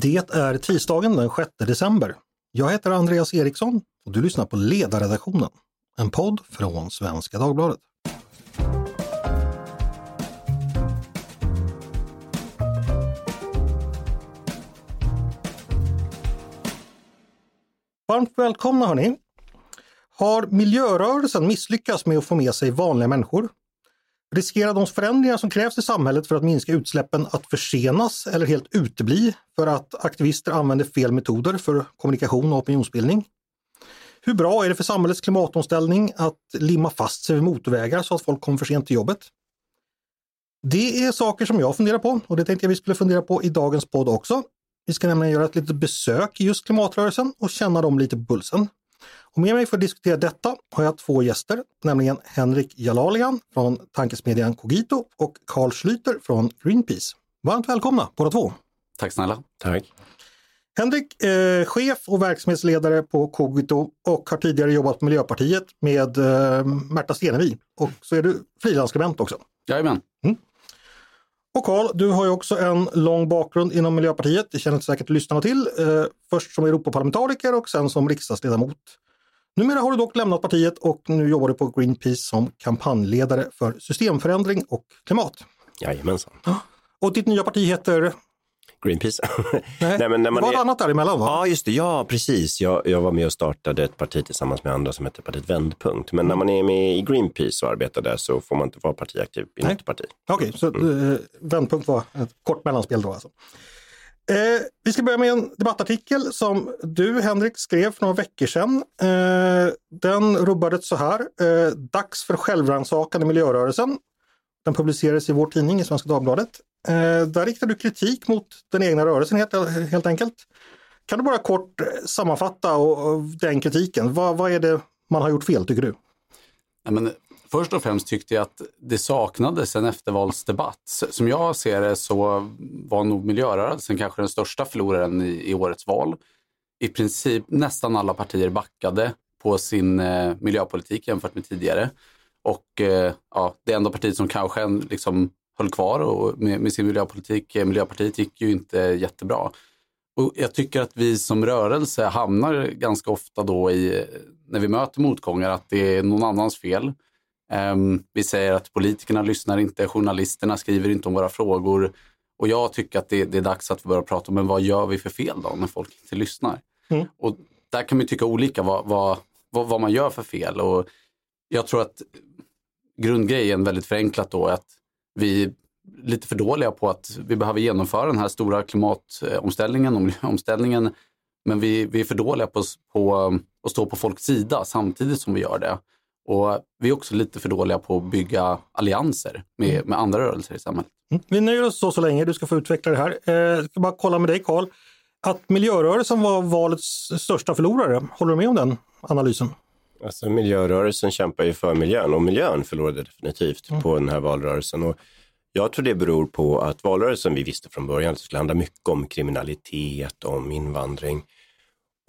Det är tisdagen den 6 december. Jag heter Andreas Eriksson och du lyssnar på Ledarredaktionen, en podd från Svenska Dagbladet. Varmt välkomna hörni! Har miljörörelsen misslyckats med att få med sig vanliga människor? Riskerar de förändringar som krävs i samhället för att minska utsläppen att försenas eller helt utebli för att aktivister använder fel metoder för kommunikation och opinionsbildning? Hur bra är det för samhällets klimatomställning att limma fast sig vid motorvägar så att folk kommer för sent till jobbet? Det är saker som jag funderar på och det tänkte jag vi skulle fundera på i dagens podd också. Vi ska nämligen göra ett litet besök i just klimatrörelsen och känna dem lite på pulsen. Och med mig för att diskutera detta har jag två gäster, nämligen Henrik Jalalian från tankesmedjan Cogito och Carl Schlüter från Greenpeace. Varmt välkomna båda två! Tack snälla! Tack! Henrik, eh, chef och verksamhetsledare på Cogito och har tidigare jobbat på Miljöpartiet med eh, Märta Stenevi. Och så är du frilansskribent också. Jajamän! Mm. Och Carl, du har ju också en lång bakgrund inom Miljöpartiet, det känner säkert lyssnarna till. Eh, först som Europaparlamentariker och sen som riksdagsledamot. Numera har du dock lämnat partiet och nu jobbar du på Greenpeace som kampanjledare för systemförändring och klimat. Jajamensan. Och ditt nya parti heter? Greenpeace. Nej, Nej men när man det var är... annat däremellan va? Ja, just det. Ja, precis. Jag, jag var med och startade ett parti tillsammans med andra som heter partiet Vändpunkt. Men när man är med i Greenpeace och arbetar där så får man inte vara partiaktiv i något parti. Okej, okay, så mm. eh, Vändpunkt var ett kort mellanspel då alltså. Eh, vi ska börja med en debattartikel som du Henrik skrev för några veckor sedan. Eh, den rubbades så här. Eh, Dags för självrannsakan i miljörörelsen. Den publicerades i vår tidning i Svenska Dagbladet. Eh, där riktar du kritik mot den egna rörelsen helt, helt enkelt. Kan du bara kort eh, sammanfatta och, och den kritiken? Vad, vad är det man har gjort fel tycker du? Ja, men först och främst tyckte jag att det saknades en eftervalsdebatt. Som jag ser det så var nog miljörörelsen kanske den största förloraren i, i årets val. I princip nästan alla partier backade på sin eh, miljöpolitik jämfört med tidigare. Och eh, ja, det enda partiet som kanske liksom höll kvar och med, med sin miljöpolitik, eh, Miljöpartiet, gick ju inte jättebra. Och jag tycker att vi som rörelse hamnar ganska ofta då i, eh, när vi möter motgångar, att det är någon annans fel. Um, vi säger att politikerna lyssnar inte, journalisterna skriver inte om våra frågor. Och jag tycker att det, det är dags att vi börjar prata om, men vad gör vi för fel då när folk inte lyssnar? Mm. Och där kan man tycka olika vad, vad, vad, vad, man gör för fel. Och jag tror att grundgrejen väldigt förenklat då är att vi är lite för dåliga på att vi behöver genomföra den här stora klimatomställningen, omställningen, men vi, vi är för dåliga på, på att stå på folks sida samtidigt som vi gör det. Och vi är också lite för dåliga på att bygga allianser med, mm. med andra rörelser i samhället. Mm. Vi nöjer oss så så länge, du ska få utveckla det här. Eh, jag ska bara kolla med dig Karl. Att miljörörelsen var valets största förlorare, håller du med om den analysen? Alltså miljörörelsen kämpar ju för miljön och miljön förlorade definitivt mm. på den här valrörelsen. Och jag tror det beror på att valrörelsen, vi visste från början skulle handla mycket om kriminalitet, om invandring.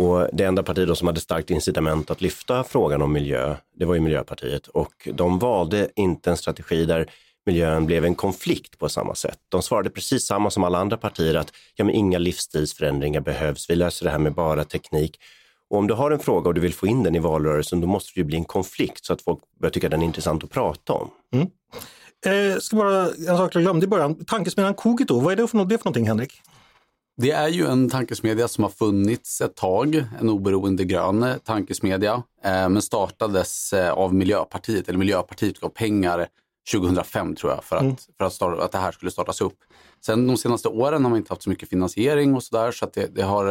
Och det enda parti då som hade starkt incitament att lyfta frågan om miljö, det var ju Miljöpartiet. Och de valde inte en strategi där miljön blev en konflikt på samma sätt. De svarade precis samma som alla andra partier att ja, men inga livsstilsförändringar behövs, vi löser det här med bara teknik. Och om du har en fråga och du vill få in den i valrörelsen, då måste det ju bli en konflikt så att folk börjar tycka den är intressant att prata om. Mm. Eh, ska bara, en sak jag glömde i början, tankesmedjan Kogito, vad är det för, det för någonting Henrik? Det är ju en tankesmedja som har funnits ett tag, en oberoende grön tankesmedja, eh, men startades eh, av Miljöpartiet, eller Miljöpartiet gav pengar 2005 tror jag för att, mm. för att, starta, att det här skulle startas upp. Sen de senaste åren har man inte haft så mycket finansiering och sådär så att det, det, har,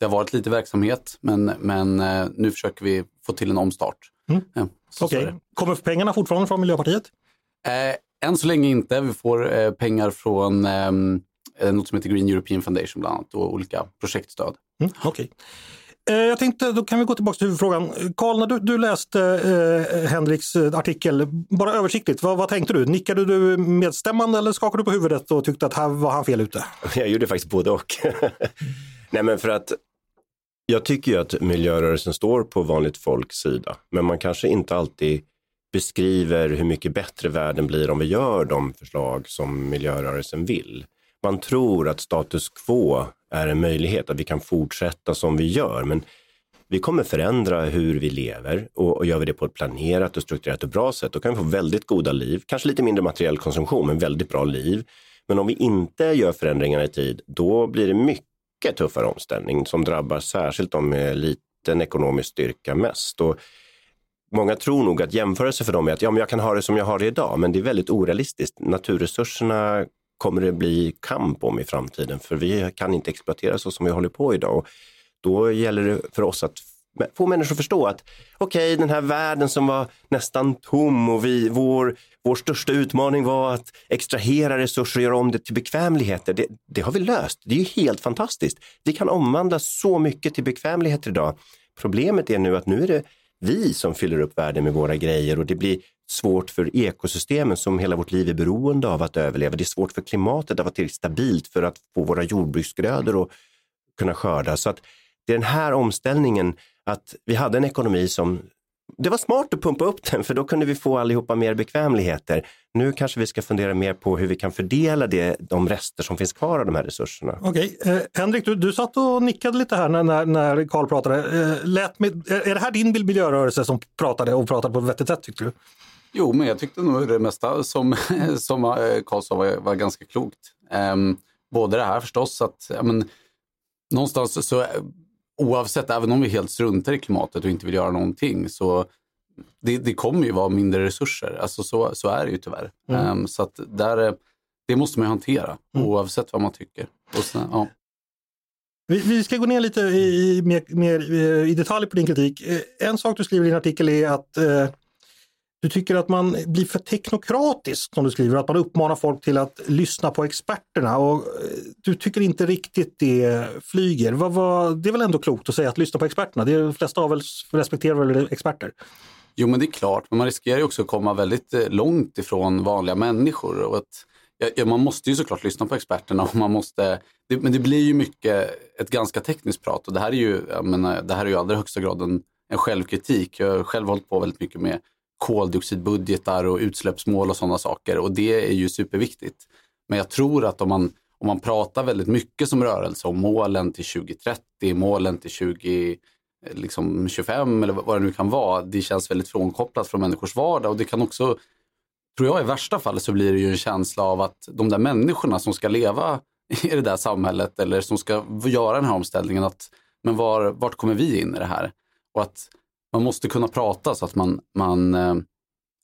det har varit lite verksamhet men, men eh, nu försöker vi få till en omstart. Mm. Ja, Okej, okay. kommer pengarna fortfarande från Miljöpartiet? Eh, än så länge inte. Vi får eh, pengar från Eh, något som heter Green European Foundation bland annat och olika projektstöd. Mm, okay. Eh, jag tänkte, då kan vi gå tillbaka till huvudfrågan. Karl, när du, du läste eh, Henriks eh, artikel, bara översiktligt, vad, vad, tänkte du? Nickade du medstämmande eller skakade du på huvudet och tyckte att här var han fel ute? Jag gjorde faktiskt både och. Nej men för att jag tycker ju att miljörörelsen står på vanligt folks sida, men man kanske inte alltid beskriver hur mycket bättre världen blir om vi gör de förslag som miljörörelsen vill man tror att status quo är en möjlighet, att vi kan fortsätta som vi gör. Men vi kommer förändra hur vi lever och, och gör vi det på ett planerat och strukturerat och bra sätt, då kan vi få väldigt goda liv. Kanske lite mindre materiell konsumtion, men väldigt bra liv. Men om vi inte gör förändringarna i tid, då blir det mycket tuffare omställning som drabbar särskilt de med liten ekonomisk styrka mest. Och många tror nog att jämförelse för dem är att ja, men jag kan ha det som jag har det idag, men det är väldigt orealistiskt. Naturresurserna kommer det bli kamp om i framtiden, för vi kan inte exploatera så som vi håller på idag. Och då gäller det för oss att få människor att förstå att okej, okay, den här världen som var nästan tom och vi, vår, vår största utmaning var att extrahera resurser och göra om det till bekvämligheter. Det, det har vi löst. Det är ju helt fantastiskt. Vi kan omvandla så mycket till bekvämligheter idag. Problemet är nu att nu är det vi som fyller upp världen med våra grejer och det blir svårt för ekosystemen som hela vårt liv är beroende av att överleva. Det är svårt för klimatet att vara tillräckligt stabilt för att få våra jordbruksgrödor att kunna skörda. Så att det är den här omställningen att vi hade en ekonomi som det var smart att pumpa upp den för då kunde vi få allihopa mer bekvämligheter. Nu kanske vi ska fundera mer på hur vi kan fördela det, de rester som finns kvar av de här resurserna. Okej, eh, Henrik, du, du satt och nickade lite här när, när, när Carl pratade. Eh, lät med, eh, är det här din miljörörelse som pratade och pratade på ett vettigt sätt tyckte du? Jo, men jag tyckte nog det mesta som, som eh, Carl sa var, var ganska klokt. Um, både det här förstås att men, någonstans så oavsett, även om vi helt struntar i klimatet och inte vill göra någonting, så det, det kommer ju vara mindre resurser. Alltså så, så är det ju tyvärr. Mm. Um, så att där, det måste man ju hantera mm. oavsett vad man tycker. Sen, ja. vi, vi, ska gå ner lite i, mer, mer, i detalj på din kritik. Eh, en sak du skriver i din artikel är att eh, du tycker att man blir för teknokratisk som du skriver, att man uppmanar folk till att lyssna på experterna och eh, du tycker inte riktigt det flyger. Vad, vad, det är väl ändå klokt att säga att lyssna på experterna? Det är, de flesta av oss respekterar väl experter? Jo men det är klart, men man riskerar ju också att komma väldigt eh, långt ifrån vanliga människor. Och att, ja, man måste ju såklart lyssna på experterna och man måste, det, men det blir ju mycket ett ganska tekniskt prat och det här är ju, menar, det här är ju i allra högsta grad en, en självkritik. Jag har själv hållit på väldigt mycket med koldioxidbudgetar och utsläppsmål och sådana saker och det är ju superviktigt. Men jag tror att om man, om man pratar väldigt mycket som rörelse om målen till 2030, målen till 2025 eh, liksom eller vad det nu kan vara, det känns väldigt frånkopplat från människors vardag och det kan också, tror jag i värsta fall så blir det ju en känsla av att de där människorna som ska leva i det där samhället eller som ska göra den här omställningen, att men var, vart kommer vi in i det här? Och att man måste kunna prata så att man, man eh,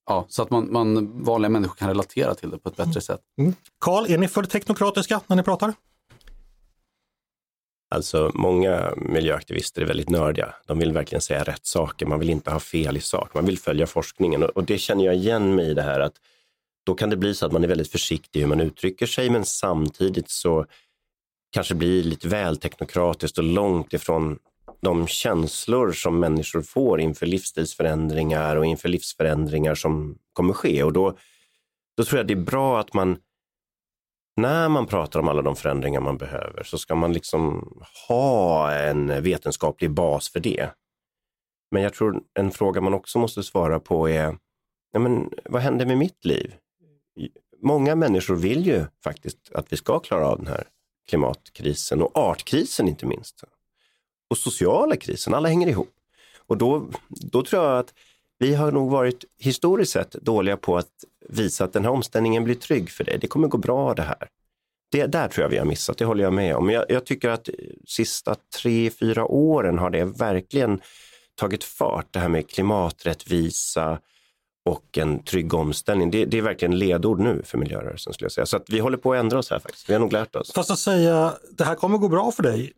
Ja, så att man, man, vanliga människor kan relatera till det på ett bättre mm. sätt. Karl, mm. är ni för teknokratiska när ni pratar? Alltså många miljöaktivister är väldigt nördiga. De vill verkligen säga rätt saker. Man vill inte ha fel i sak. Man vill följa forskningen och det känner jag igen mig i det här att då kan det bli så att man är väldigt försiktig hur man uttrycker sig men samtidigt så kanske blir lite väl teknokratiskt och långt ifrån de känslor som människor får inför livsstilsförändringar och inför livsförändringar som kommer ske. Och då, då tror jag det är bra att man, när man pratar om alla de förändringar man behöver, så ska man liksom ha en vetenskaplig bas för det. Men jag tror en fråga man också måste svara på är, ja, men, vad händer med mitt liv? Många människor vill ju faktiskt att vi ska klara av den här klimatkrisen och artkrisen inte minst och sociala krisen. Alla hänger ihop. Och då, då tror jag att vi har nog varit historiskt sett dåliga på att visa att den här omställningen blir trygg för dig. Det kommer gå bra det här. Det där tror jag vi har missat, det håller jag med om. Men jag, jag tycker att sista tre, fyra åren har det verkligen tagit fart. Det här med klimaträttvisa och en trygg omställning. Det, det, är verkligen ledord nu för miljörörelsen skulle jag säga. Så att vi håller på att ändra oss här faktiskt. Vi har nog lärt oss. Fast att säga det här kommer gå bra för dig,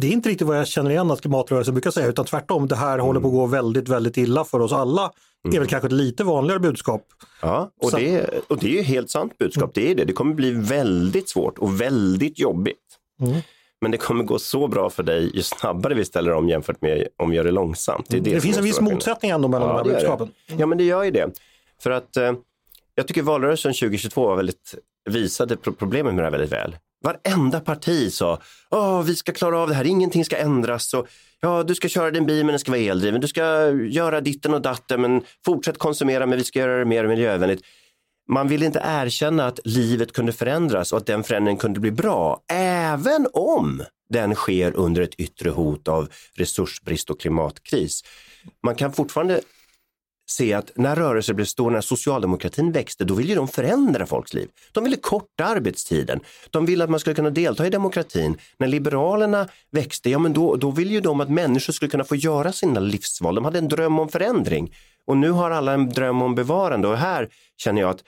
det är inte riktigt vad jag känner igen att klimatrörelsen brukar säga, utan tvärtom, det här mm. håller på att gå väldigt, väldigt illa för oss alla. Mm. Det är väl mm. kanske ett lite vanligare budskap. Ja, och, Så... det, är, och det är helt sant budskap, mm. det är det. Det kommer bli väldigt svårt och väldigt jobbigt. Mm. Men det kommer gå så bra för dig ju snabbare vi ställer om jämfört med om vi gör det långsamt. Det, det, det finns en viss motsättning ändå mellan ja, de här budskapen. Ja, men det gör ju det. För att eh, jag tycker valrörelsen 2022 var väldigt, visade problemet med det här väldigt väl. Varenda parti sa, Åh, vi ska klara av det här, ingenting ska ändras. Och, ja, du ska köra din bil men den ska vara eldriven. Du ska göra ditten och datten men fortsätt konsumera men vi ska göra det mer miljövänligt. man ville inte erkänna att livet kunde förändras och att den förändringen kunde bli bra, även om den sker under ett yttre hot av resursbrist och klimatkris. Man kan fortfarande se att när rörelser blev stora, när socialdemokratin växte, då ville de förändra folks liv. De ville korta arbetstiden. De ville att man skulle kunna delta i demokratin. När liberalerna växte, ja men då, då ville ju de att människor skulle kunna få göra sina livsval. De hade en dröm om förändring. Och nu har alla en dröm om bevarande och här känner jag att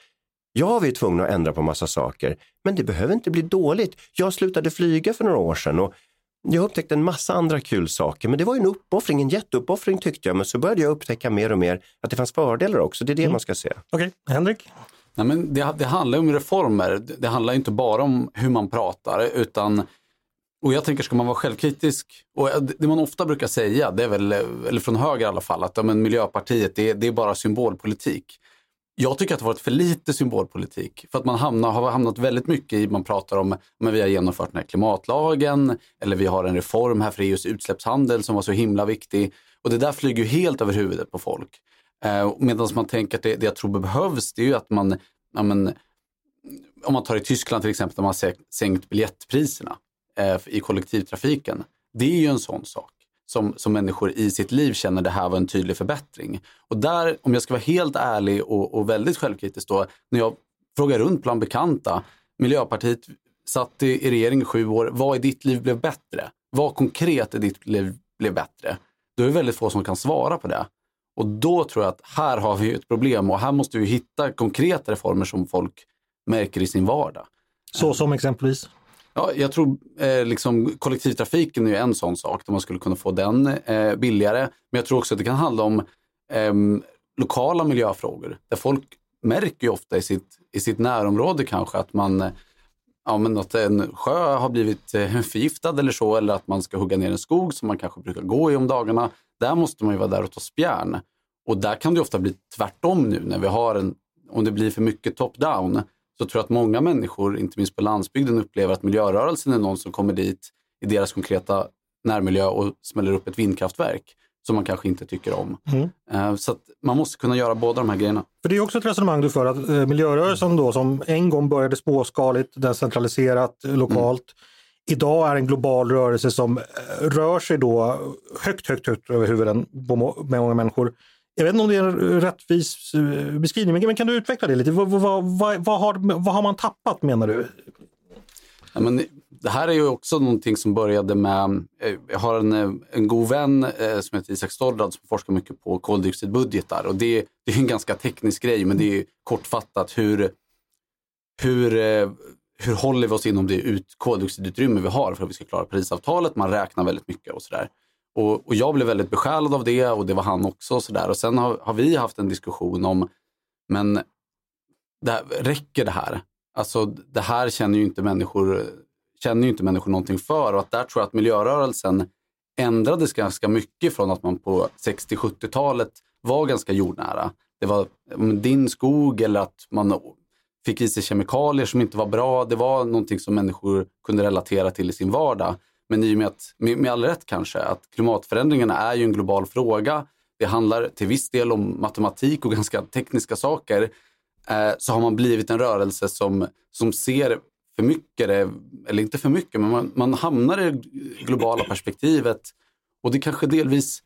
Ja, vi är tvungna att ändra på massa saker, men det behöver inte bli dåligt. Jag slutade flyga för några år sedan och jag upptäckte en massa andra kul saker, men det var en uppoffring, en jätteuppoffring tyckte jag. Men så började jag upptäcka mer och mer att det fanns fördelar också. Det är det mm. man ska se. Okej, okay. Henrik? Nej, men det, det handlar om reformer. Det handlar inte bara om hur man pratar, utan och jag tänker, ska man vara självkritisk, och det man ofta brukar säga, det är väl, eller från höger i alla fall, att ja, men Miljöpartiet, det, det är bara symbolpolitik. Jag tycker att det har varit för lite symbolpolitik. För att man hamnar, har hamnat väldigt mycket i, man pratar om, men vi har genomfört den här klimatlagen, eller vi har en reform här för EUs utsläppshandel som var så himla viktig. Och det där flyger ju helt över huvudet på folk. Eh, Medan man tänker att det, det jag tror behövs, det är ju att man, ja, men, om man tar i Tyskland till exempel, där man har sänkt biljettpriserna eh, i kollektivtrafiken. Det är ju en sån sak som, som människor i sitt liv känner det här var en tydlig förbättring. Och där, om jag ska vara helt ärlig och, och väldigt självkritisk då, när jag frågar runt bland bekanta, Miljöpartiet satt i, i regering i sju år, vad i ditt liv blev bättre? Vad konkret i ditt liv blev bättre? Då är det väldigt få som kan svara på det. Och då tror jag att här har vi ett problem och här måste vi hitta konkreta reformer som folk märker i sin vardag. Så som exempelvis? Ja, jag tror eh, liksom, kollektivtrafiken är en sån sak, där man skulle kunna få den eh, billigare. Men jag tror också att det kan handla om eh, lokala miljöfrågor, där folk märker ju ofta i sitt, i sitt närområde kanske att man ja, men att en sjö har blivit eh, förgiftad eller så, eller att man ska hugga ner en skog som man kanske brukar gå i om dagarna. Där måste man ju vara där och ta spjärn. Och där kan det ofta bli tvärtom nu när vi har en, om det blir för mycket top-down, så tror jag att många människor, inte minst på landsbygden, upplever att miljörörelsen är någon som kommer dit i deras konkreta närmiljö och smäller upp ett vindkraftverk som man kanske inte tycker om. Mm. Eh, så man måste kunna göra båda de här grejerna. För Det är också ett resonemang du för att eh, miljörörelsen då som en gång började småskaligt, decentraliserat, eh, lokalt, mm. idag är en global rörelse som rör sig då högt, högt, högt över huvuden på många människor. Jag vet inte om det är en rättvis eh, beskrivning, men kan du utveckla det lite? Vad, vad, vad, vad har, vad har man tappat menar du? Ja, men det här är ju också någonting som började med, eh, jag har en, eh, en god vän som heter Isak Stolrad som forskar mycket på koldioxidbudgetar och det, det är en ganska teknisk grej men det är kortfattat hur, hur, hur håller vi oss inom det ut, koldioxidutrymme vi har för att vi ska klara Parisavtalet. Man räknar väldigt mycket och sådär. Och, och, jag blev väldigt besjälad av det och det var han också. Och, så där. och sen har, har, vi haft en diskussion om, men det här, räcker det här? Alltså det här känner ju inte människor, känner ju inte människor någonting för. Och att där tror jag att miljörörelsen ändrades ganska mycket från att man på 60-70-talet var ganska jordnära. Det var din skog eller att man fick i sig kemikalier som inte var bra. Det var någonting som människor kunde relatera till i sin vardag. Men i och med, att, med, med all rätt kanske, att klimatförändringarna är ju en global fråga. Det handlar till viss del om matematik och ganska tekniska saker. Eh, så har man blivit en rörelse som, som ser för mycket, eh, eller inte för mycket, men man, man hamnar i det globala perspektivet. Och det kanske delvis,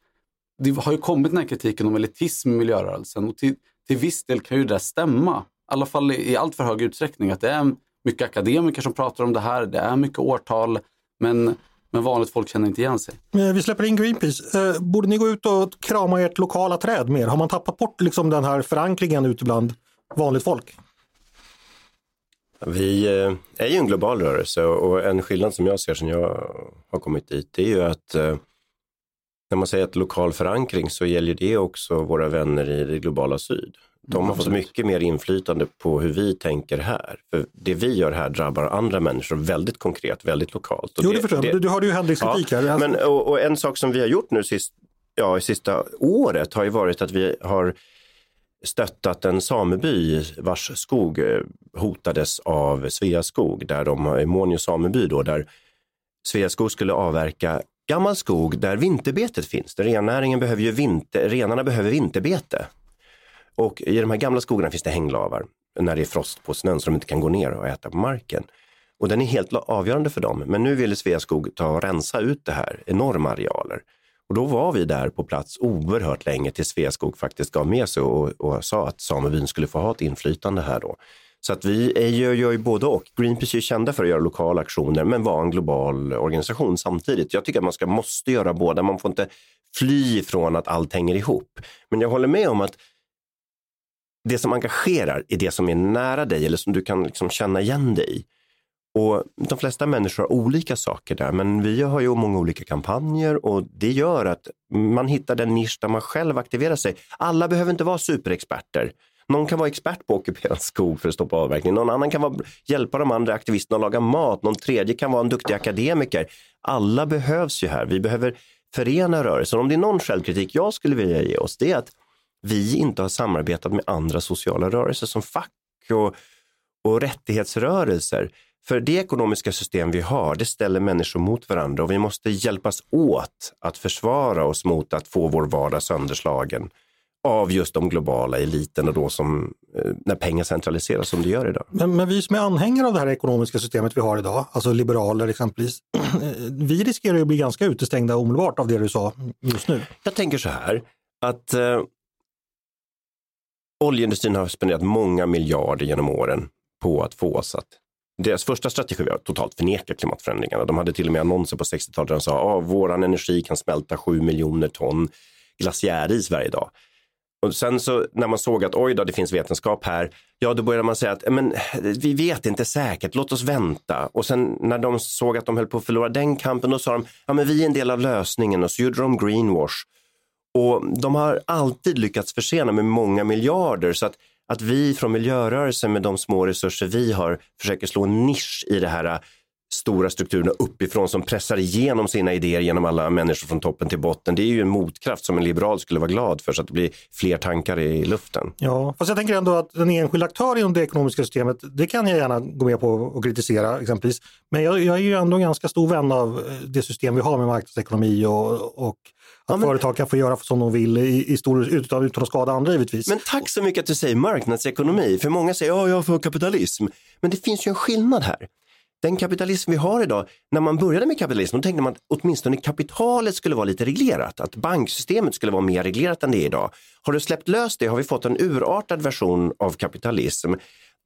det har ju kommit den här kritiken om elitism i miljörörelsen och till, till viss del kan ju det stämma. I alla fall i, i allt för hög utsträckning. Att det är mycket akademiker som pratar om det här, det är mycket årtal. Men men vanligt folk känner inte igen sig. Vi släpper in Greenpeace. Eh, borde ni gå ut och krama ert lokala träd mer? Har man tappat bort liksom den här förankringen ute bland vanligt folk? Vi eh, är ju en global rörelse och en skillnad som jag ser sedan jag har kommit dit det är ju att eh, när man säger att lokal förankring så gäller det också våra vänner i det globala syd. De har fått mycket mer inflytande på hur vi tänker här. För det vi gör här drabbar andra människor väldigt konkret, väldigt lokalt. Och jo, det, det förstår jag. Du, hörde ju Henriks ja, här. Men, och, och, en sak som vi har gjort nu sist, ja, sista året har ju varit att vi har stöttat en sameby vars skog eh, hotades av Sveaskog, där de, i Månio sameby då, där Sveaskog skulle avverka gammal skog där vinterbetet finns. Där rennäringen behöver ju vinter, renarna behöver vinterbete. Och i de här gamla skogarna finns det hänglavar. när det är frost på snön så de inte kan gå ner och äta på marken. Och den är helt avgörande för dem. Men nu ville Sveaskog ta och rensa ut det här, enorma arealer. Och då var vi där på plats oerhört länge tills Sveaskog faktiskt gav med sig och, och sa att samebyn skulle få ha ett inflytande här då. Så att vi är, gör, gör ju både och. Greenpeace är kända för att göra lokala aktioner men vara en global organisation samtidigt. Jag tycker att man ska, måste göra båda. Man får inte fly från att allt hänger ihop. Men jag håller med om att det som engagerar är det som är nära dig eller som du kan liksom känna igen dig i. Och de flesta människor har olika saker där, men vi har ju många olika kampanjer och det gör att man hittar den nisch där man själv aktiverar sig. Alla behöver inte vara superexperter. Någon kan vara expert på ockuperad skog för att stoppa avverkning. Någon annan kan vara, hjälpa de andra aktivisterna att laga mat. Någon tredje kan vara en duktig akademiker. Alla behövs ju här. Vi behöver förena rörelsen. Om det är någon självkritik jag skulle vilja ge oss, det är att vi inte har samarbetat med andra sociala rörelser som fack och, och rättighetsrörelser. För det ekonomiska system vi har, det ställer människor mot varandra och vi måste hjälpas åt att försvara oss mot att få vår vardag sönderslagen av just de globala eliterna då som eh, när pengar centraliseras som det gör idag. Men, men, vi som är anhängare av det här ekonomiska systemet vi har idag, alltså liberaler exempelvis, vi riskerar ju att bli ganska utestängda omedelbart av det du sa just nu. Jag tänker så här att eh, oljeindustrin har spenderat många miljarder genom åren på att få oss att deras första strategi var att totalt förneka klimatförändringarna. De hade till och med annonser på 60-talet där de sa att våran energi kan smälta 7 miljoner ton glaciäris varje dag. Och sen så när man såg att oj då, det finns vetenskap här, ja då började man säga att men, vi vet inte säkert, låt oss vänta. Och sen när de såg att de höll på att förlora den kampen, då sa de, ja men vi är en del av lösningen och så gjorde de greenwash. Och de har alltid lyckats försena med många miljarder. Så att, att vi från miljörörelsen med de små resurser vi har försöker slå en nisch i det här stora strukturerna uppifrån som pressar igenom sina idéer genom alla människor från toppen till botten. Det är ju en motkraft som en liberal skulle vara glad för så att det blir fler tankar i luften. Ja, fast jag tänker ändå att en enskild aktör inom det ekonomiska systemet, det kan jag gärna gå med på och kritisera exempelvis. Men jag, jag är ju ändå en ganska stor vän av eh, det system vi har med marknadsekonomi och, och att ja, men... företag kan få göra som de vill i, i stor, utan, utan att skada andra givetvis. Men tack så mycket att du säger marknadsekonomi, för många säger ja, jag är för kapitalism. Men det finns ju en skillnad här den kapitalism vi har idag, när man började med kapitalism, då tänkte man att åtminstone kapitalet skulle vara lite reglerat, att banksystemet skulle vara mer reglerat än det är idag. Har du släppt lös det har vi fått en urartad version av kapitalism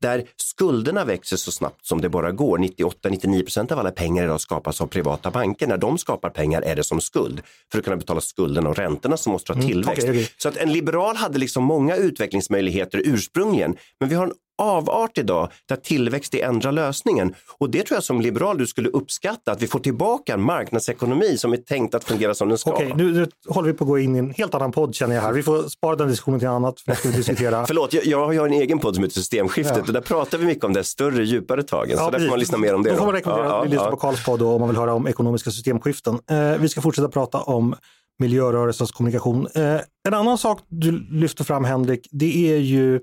där skulderna växer så snabbt som det bara går. 98-99% av alla pengar idag skapas av privata banker. När de skapar pengar är det som skuld. För att kunna betala skulderna och räntorna så måste du ha mm, tillväxt. Mm, okay, okay. Så att en liberal hade liksom många utvecklingsmöjligheter ursprungligen. Men vi har en avart idag där tillväxt är enda lösningen. Och det tror jag som liberal du skulle uppskatta, att vi får tillbaka en marknadsekonomi som är tänkt att fungera som den ska. Okej, nu, nu håller vi på att gå in i en helt annan podd känner jag här. Vi får spara den diskussionen till annat. För diskutera. Förlåt, jag, jag har en egen podd som heter Systemskiftet ja. och där pratar vi mycket om det större, djupare tagen. Ja, så där får man lyssna mer om det. Då får man rekommendera ja, att lyssna på Karls podd om man vill höra om ekonomiska systemskiften. Eh, vi ska fortsätta prata om miljörörelsens kommunikation. Eh, en annan sak du lyfter fram Henrik, det är ju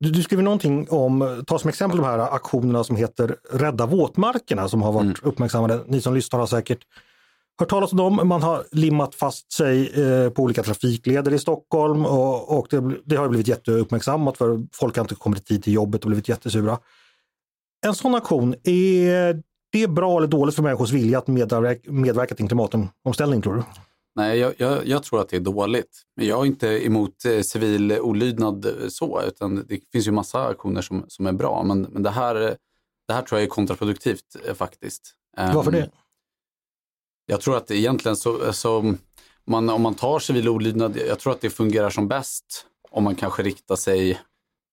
du, du skriver någonting om, ta som exempel de här aktionerna som heter Rädda våtmarkerna som har varit mm. uppmärksammade. Ni som lyssnar har säkert hört talas om dem. Man har limmat fast sig eh, på olika trafikleder i Stockholm och, och det, det, har blivit jätteuppmärksammat för folk har inte kommit i tid till jobbet och blivit jättesura. En sån aktion, är det bra eller dåligt för människors vilja att medverka, medverka till klimatomställning tror du? Nej, jag, jag, jag, tror att det är dåligt. Men jag är inte emot eh, civil olydnad eh, så, utan det finns ju massa aktioner som, som är bra. Men, men det, här, det här tror jag är kontraproduktivt eh, faktiskt. Varför det? Jag tror att egentligen så, så man, om man tar civil olydnad, jag tror att det fungerar som bäst om man kanske riktar sig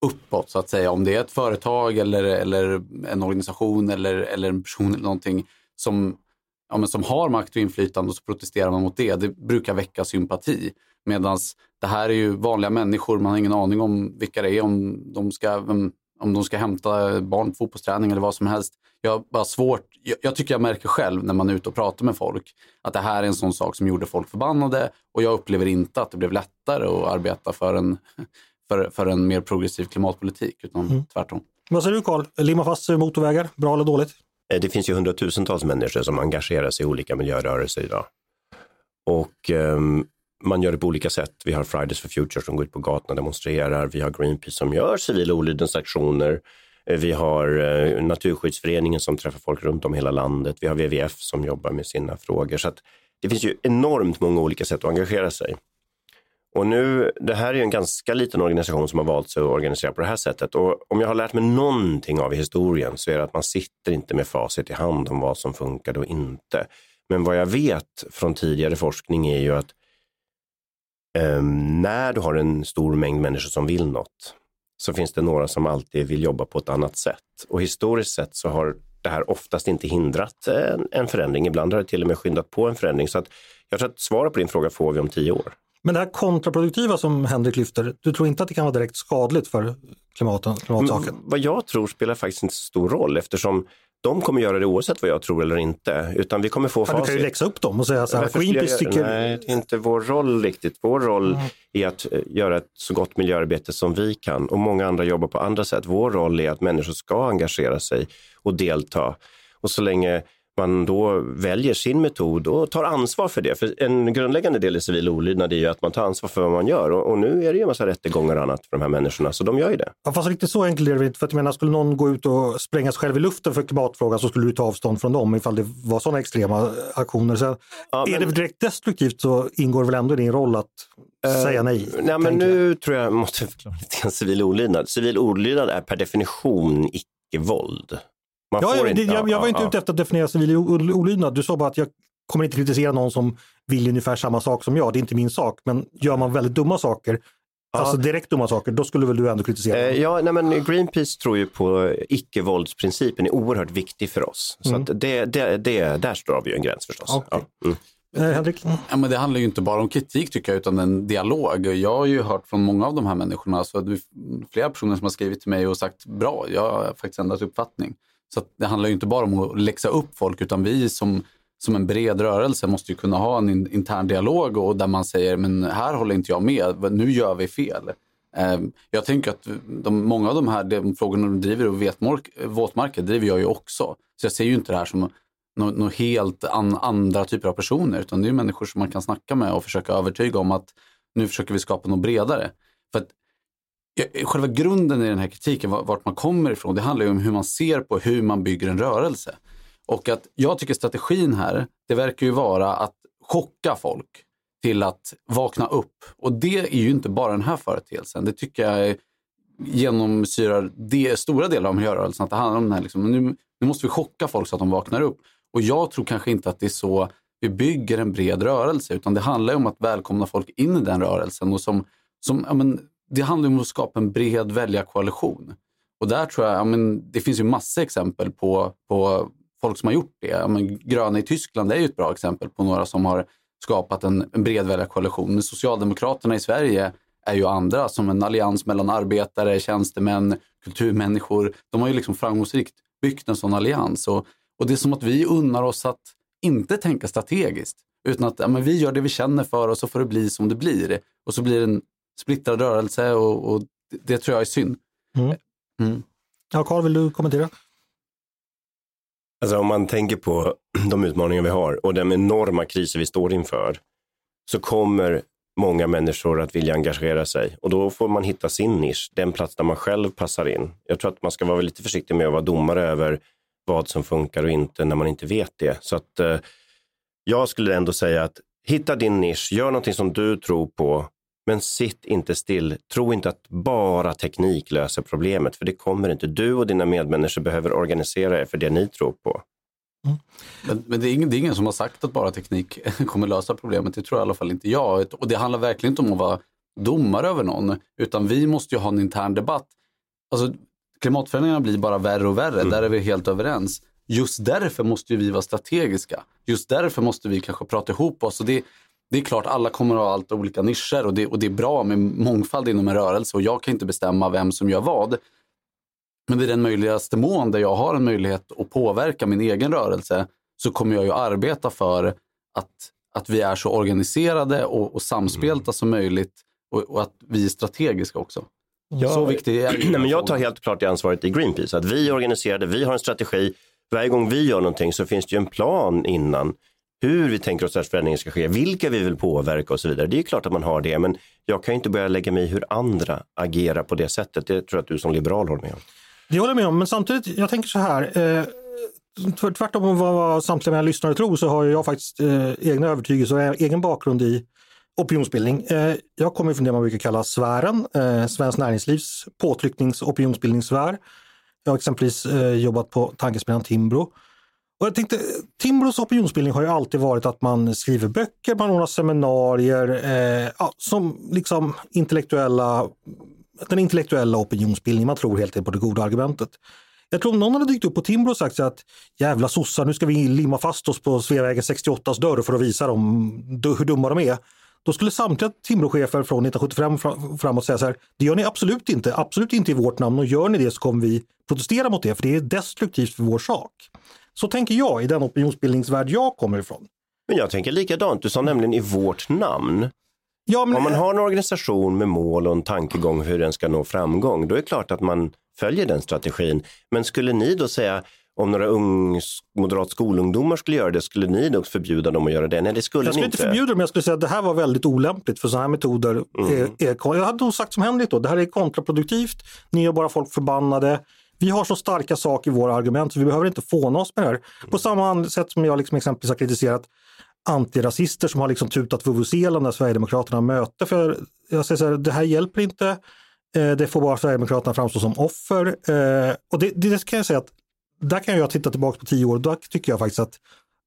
uppåt så att säga. Om det är ett företag eller, eller en organisation eller, eller en person eller någonting som ja, men som har makt och inflytande och så protesterar man mot det. Det brukar väcka sympati. Medan det här är ju vanliga människor, man har ingen aning om vilka det är, om de ska, om de ska hämta barn på fotbollsträning eller vad som helst. Jag, bara svårt, jag, jag, tycker jag märker själv när man är ute och pratar med folk att det här är en sån sak som gjorde folk förbannade och jag upplever inte att det blev lättare att arbeta för en, för, för en mer progressiv klimatpolitik, utan mm. tvärtom. Vad säger du Karl? Limma fast motorvägar, bra eller dåligt? Eh, det finns ju hundratusentals människor som engagerar sig i olika miljörörelser idag. Och um, man gör det på olika sätt. Vi har Fridays for Future som går ut på gatorna och demonstrerar. Vi har Greenpeace som gör civila olydnadsaktioner. Eh, vi har eh, Naturskyddsföreningen som träffar folk runt om i hela landet. Vi har WWF som jobbar med sina frågor. Så det finns ju enormt många olika sätt att engagera sig. Och nu, det här är ju en ganska liten organisation som har valt sig att organisera på det här sättet. Och om jag har lärt mig någonting av historien så är det att man sitter inte med facit i hand om vad som funkade och inte. Men vad jag vet från tidigare forskning är ju att eh, när du har en stor mängd människor som vill något så finns det några som alltid vill jobba på ett annat sätt. Och historiskt sett så har det här oftast inte hindrat en, en förändring. Ibland har det till och med skyndat på en förändring. Så att jag tror att svaret på din fråga får vi om tio år. Men det här kontraproduktiva som Henrik lyfter, du tror inte att det kan vara direkt skadligt för klimaten, klimatsaken? Mm, vad jag tror spelar faktiskt inte så stor roll eftersom de kommer göra det oavsett vad jag tror eller inte. Utan vi kommer få facit. Du kan ju läxa upp dem och säga så här, Greenpeace tycker... Nej, det är inte vår roll riktigt. Vår roll mm. är att eh, göra ett så gott miljöarbete som vi kan och många andra jobbar på andra sätt. Vår roll är att människor ska engagera sig och delta. Och så länge man då väljer sin metod och tar ansvar för det. För en grundläggande del i civil olydnad är ju att man tar ansvar för vad man gör och, och nu är det ju en massa rättegångar och annat för de här människorna, så de gör ju det. Ja, fast riktigt så enkelt är det inte, för att jag menar, skulle någon gå ut och spränga sig själv i luften för klimatfrågan så skulle du ta avstånd från dem ifall det var sådana extrema aktioner. Så ja, är men... det direkt destruktivt så ingår väl ändå i din roll att uh, säga nej? Nej, men nu jag. tror jag måste förklara lite grann civil olydnad. Civil olydnad är per definition icke-våld. Man ja, jag, inte, jag, jag var inte ja. ute efter att definiera civil olydnad. Du sa bara att jag kommer inte kritisera någon som vill ungefär samma sak som jag. Det är inte min sak. Men gör man väldigt dumma saker, ja. alltså direkt dumma saker, då skulle väl du ändå kritisera? Eh, ja, nej, men Greenpeace tror ju på icke-våldsprincipen är oerhört viktig för oss. Så mm. det, det, det, där står vi ju en gräns förstås. Okay. Ja. Mm. Eh, Henrik? Ja, men det handlar ju inte bara om kritik tycker jag, utan en dialog. Jag har ju hört från många av de här människorna, så det är flera personer som har skrivit till mig och sagt bra, jag har faktiskt ändrat uppfattning. Så det handlar ju inte bara om att läxa upp folk utan vi som, som en bred rörelse måste ju kunna ha en in, intern dialog och där man säger men här håller inte jag med, nu gör vi fel. Eh, jag tänker att de, många av de här de frågorna de driver och vetmark, våtmarker driver jag ju också. Så jag ser ju inte det här som något no helt an, andra typer av personer utan det är människor som man kan snacka med och försöka övertyga om att nu försöker vi skapa något bredare. För att själva grunden i den här kritiken, vart man kommer ifrån, det handlar ju om hur man ser på hur man bygger en rörelse. Och att jag tycker strategin här, det verkar ju vara att chocka folk till att vakna upp. Och det är ju inte bara den här företeelsen. Det tycker jag genomsyrar det, stora delar av miljörörelsen. Att det handlar om den här, liksom, nu, nu måste vi chocka folk så att de vaknar upp. Och jag tror kanske inte att det är så vi bygger en bred rörelse, utan det handlar om att välkomna folk in i den rörelsen. Och som, som ja, men, det handlar om att skapa en bred väljarkoalition. Och där tror jag, ja, men, det finns ju massa exempel på, på folk som har gjort det. Ja, men, gröna i Tyskland är ju ett bra exempel på några som har skapat en, en bred väljarkoalition. Men Socialdemokraterna i Sverige är ju andra som en allians mellan arbetare, tjänstemän, kulturmänniskor. De har ju liksom framgångsrikt byggt en sån allians. Och, och det är som att vi unnar oss att inte tänka strategiskt. Utan att ja, men vi gör det vi känner för och så får det bli som det blir. Och så blir det en splittrad rörelse och, och det tror jag är synd. Mm. Mm. Ja, Carl, vill du kommentera? Alltså om man tänker på de utmaningar vi har och den enorma kriser vi står inför så kommer många människor att vilja engagera sig och då får man hitta sin nisch, den plats där man själv passar in. Jag tror att man ska vara lite försiktig med att vara domare över vad som funkar och inte när man inte vet det. Så att eh, jag skulle ändå säga att hitta din nisch, gör någonting som du tror på men sitt inte still. Tro inte att bara teknik löser problemet, för det kommer inte. Du och dina medmänniskor behöver organisera er för det ni tror på. Mm. Men, men det, är ingen, det, är ingen, som har sagt att bara teknik kommer lösa problemet. Det tror i alla fall inte jag. Och det handlar verkligen inte om att vara domare över någon, utan vi måste ju ha en intern debatt. Alltså, klimatförändringarna blir bara värre och värre, mm. där är vi helt överens. Just därför måste vi vara strategiska. Just därför måste vi kanske prata ihop oss. Och det, det är klart, alla kommer att ha allt olika nischer och det, och det är bra med mångfald inom en rörelse och jag kan inte bestämma vem som gör vad. Men i den möjligaste mån där jag har en möjlighet att påverka min egen rörelse så kommer jag ju arbeta för att, att vi är så organiserade och, och samspelta mm. som möjligt och, och, att vi är strategiska också. Ja, så viktigt är. Nej, men Jag tar helt klart det ansvaret i Greenpeace. Att vi är organiserade, vi har en strategi. Varje gång vi gör någonting så finns det ju en plan innan hur vi tänker oss att förändringen ska ske, vilka vi vill påverka och så vidare. Det är klart att man har det, men jag kan inte börja lägga mig i hur andra agerar på det sättet. Det tror jag att du som liberal håller med om. Det håller jag med om, men samtidigt, jag tänker så här. Eh, tvärtom vad, vad samtliga mina lyssnare tror så har jag faktiskt eh, egna övertygelser och egen bakgrund i opinionsbildning. Eh, jag kommer från det man brukar kalla sfären, eh, Svenskt Näringslivs påtrycknings och opinionsbildningssfär. Jag har exempelvis eh, jobbat på tankesmedjan Timbro. Och jag tänkte, Timbros opinionsbildning har ju alltid varit att man skriver böcker, man ordnar seminarier, eh, ja, som liksom intellektuella, den intellektuella opinionsbildningen. Man tror helt enkelt på det goda argumentet. Jag tror om någon hade dykt upp på Timbro och sagt så att jävla sossar, nu ska vi limma fast oss på Sveavägen 68s dörr för att visa dem hur dumma de är. Då skulle samtliga Timbrochefer från 1975 framåt säga så här, det gör ni absolut inte, absolut inte i vårt namn och gör ni det så kommer vi protestera mot det för det är destruktivt för vår sak. Så tänker jag i den opinionsbildningsvärld jag kommer ifrån. Men jag tänker likadant, du sa nämligen i vårt namn. Ja, men... Om man har en organisation med mål och en tankegång hur den ska nå framgång, då är det klart att man följer den strategin. Men skulle ni då säga, om några ung, moderat skolungdomar skulle göra det, skulle ni då förbjuda dem att göra det? Nej, det skulle jag skulle inte. förbjuda dem, jag skulle säga att det här var väldigt olämpligt för sådana här metoder. Mm. Är, är, jag hade nog sagt som Henrik då, det här är kontraproduktivt, ni gör bara folk förbannade. Vi har så starka saker i våra argument så vi behöver inte fåna oss med det här. På samma sätt som jag liksom exempelvis har kritiserat antirasister som har liksom tutat vuvuzela när Sverigedemokraterna möte. För jag säger så här, det här hjälper inte. Eh, det får bara Sverigedemokraterna framstå som offer. Eh, och det, det kan jag säga att där kan jag titta tillbaka på tio år, då tycker jag faktiskt att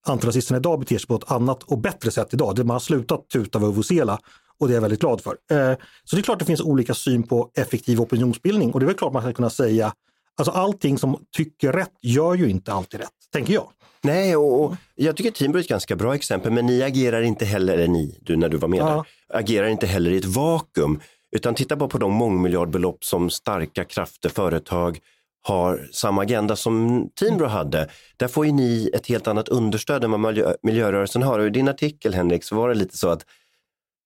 antirasisterna idag beter sig på ett annat och bättre sätt idag. Man har slutat tuta vuvuzela och det är jag väldigt glad för. Eh, så det är klart det finns olika syn på effektiv opinionsbildning och det är väl klart man ska kunna säga Alltså allting som tycker rätt gör ju inte alltid rätt, tänker jag. Nej, och, och jag tycker Timbro är ett ganska bra exempel, men ni agerar inte heller, eller ni, du när du var med ja. där, agerar inte heller i ett vakuum, utan titta bara på de mångmiljardbelopp som starka krafter, företag har samma agenda som Timbro hade. Där får ju ni ett helt annat understöd än vad miljö, miljörörelsen har. Och I din artikel Henrik så var det lite så att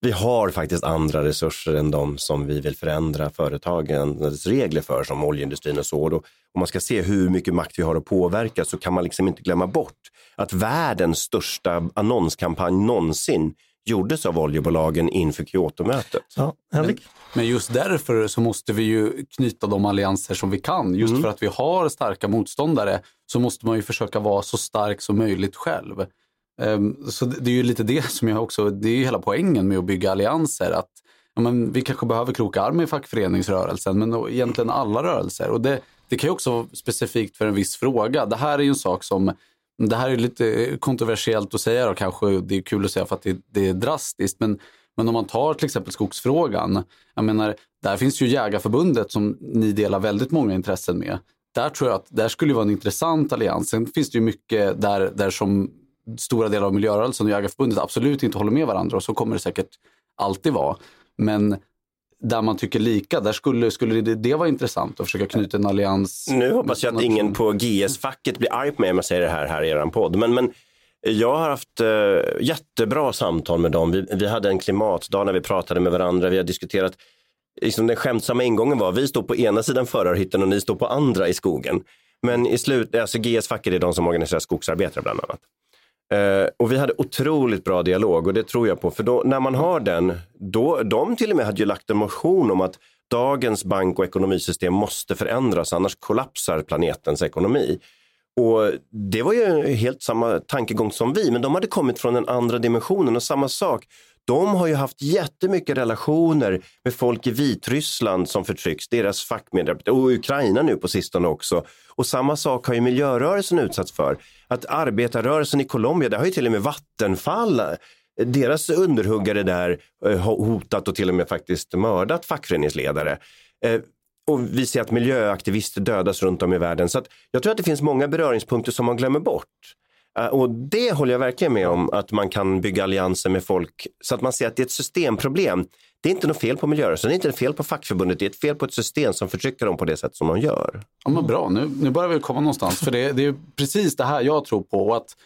vi har faktiskt andra resurser än de som vi vill förändra företagens regler för som oljeindustrin och så. Och om man ska se hur mycket makt vi har att påverka så kan man liksom inte glömma bort att världens största annonskampanj någonsin gjordes av oljebolagen inför Kyotomötet. Ja, Henrik? Men just därför så måste vi ju knyta de allianser som vi kan. Just mm. för att vi har starka motståndare så måste man ju försöka vara så stark som möjligt själv. Ehm, så det är ju lite det som jag också, det är ju hela poängen med att bygga allianser. Att ja, men vi kanske behöver kroka arm i fackföreningsrörelsen, men egentligen alla rörelser. Och det, det kan ju också vara specifikt för en viss fråga. Det här är ju en sak som, det här är lite kontroversiellt att säga och kanske det är kul att säga för att det, det är drastiskt, men men om man tar till exempel skogsfrågan, jag menar, där finns ju Jägarförbundet som ni delar väldigt många intressen med. Där tror jag att där skulle vara en intressant allians. Sen finns det ju mycket där, där som stora delar av miljörörelsen och Jägarförbundet absolut inte håller med varandra och så kommer det säkert alltid vara. Men där man tycker lika, där skulle, skulle det, det vara intressant att försöka knyta en allians. Nu hoppas jag att ingen på GS-facket blir arg på mig om jag säger det här, här i er podd. Men, men jag har haft uh, jättebra samtal med dem. Vi, vi hade en klimatdag när vi pratade med varandra. Vi har diskuterat, liksom den skämtsamma ingången var, vi står på ena sidan förarhytten och ni står på andra i skogen. Men i slut, alltså GS-facket är de som organiserar skogsarbetare bland annat. Eh, och vi hade otroligt bra dialog och det tror jag på. För då, när man har den, då, de till och med hade ju lagt en motion om att dagens bank och ekonomisystem måste förändras, annars kollapsar planetens ekonomi. Och Det var ju helt samma tankegång som vi, men de hade kommit från den andra dimensionen och samma sak. De har ju haft jättemycket relationer med folk i Vitryssland som förtrycks, deras fackmedarbetare och Ukraina nu på sistone också. Och samma sak har ju miljörörelsen utsatts för. Att arbetarrörelsen i Colombia, där har ju till och med Vattenfall deras underhuggare där eh, har hotat och till och med faktiskt mördat fackföreningsledare. Eh, och vi ser att miljöaktivister dödas runt om i världen. Så jag tror att det finns många beröringspunkter som man glömmer bort. Eh, och det håller jag verkligen med om, att man kan bygga allianser med folk så att man ser att det är ett systemproblem. Det är inte något fel på miljörörelsen, det är inte fel på fackförbundet, det är ett fel på ett system som förtrycker dem på det sätt som de gör. Ja, men bra, nu, nu börjar vi komma någonstans. För det, det är precis det här jag tror på. Att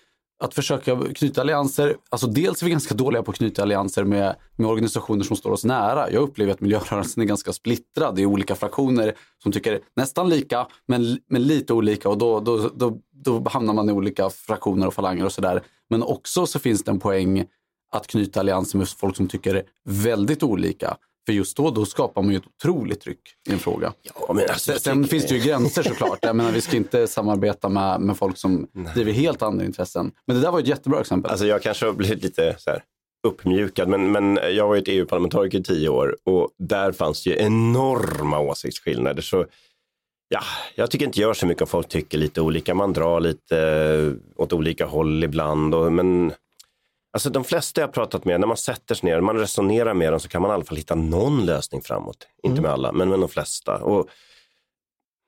att försöka knyta allianser, alltså dels är vi ganska dåliga på att knyta allianser med, med organisationer som står oss nära. Jag upplever att miljörörelsen är ganska splittrad. Det är olika fraktioner som tycker nästan lika men, men lite olika och då, då, då, då hamnar man i olika fraktioner och falanger och sådär. Men också så finns det en poäng att knyta allianser med folk som tycker väldigt olika. För just då, då skapar man ju ett otroligt tryck i en fråga. Ja, men alltså, Sen, sen finns det ju gränser såklart. Jag menar, vi ska inte samarbeta med, med folk som driver helt andra intressen. Men det där var ett jättebra exempel. Alltså jag kanske har blivit lite så här uppmjukad, men, men jag var ju ett EU-parlamentariker i tio år och där fanns det ju enorma åsiktsskillnader. Så ja, jag tycker inte gör så mycket om folk tycker lite olika. Man drar lite eh, åt olika håll ibland, och, men Alltså de flesta jag pratat med, när man sätter sig ner och man resonerar med dem så kan man i alla fall hitta någon lösning framåt. Inte med alla, men med de flesta. Och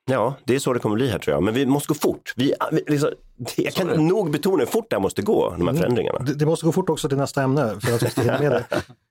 Ja, det är så det kommer bli här tror jag. Men vi måste gå fort. Vi, vi, liksom, jag kan nog betona hur fort det här måste gå, de här förändringarna. Det, det måste gå fort också till nästa ämne för att vi ska hinna med det.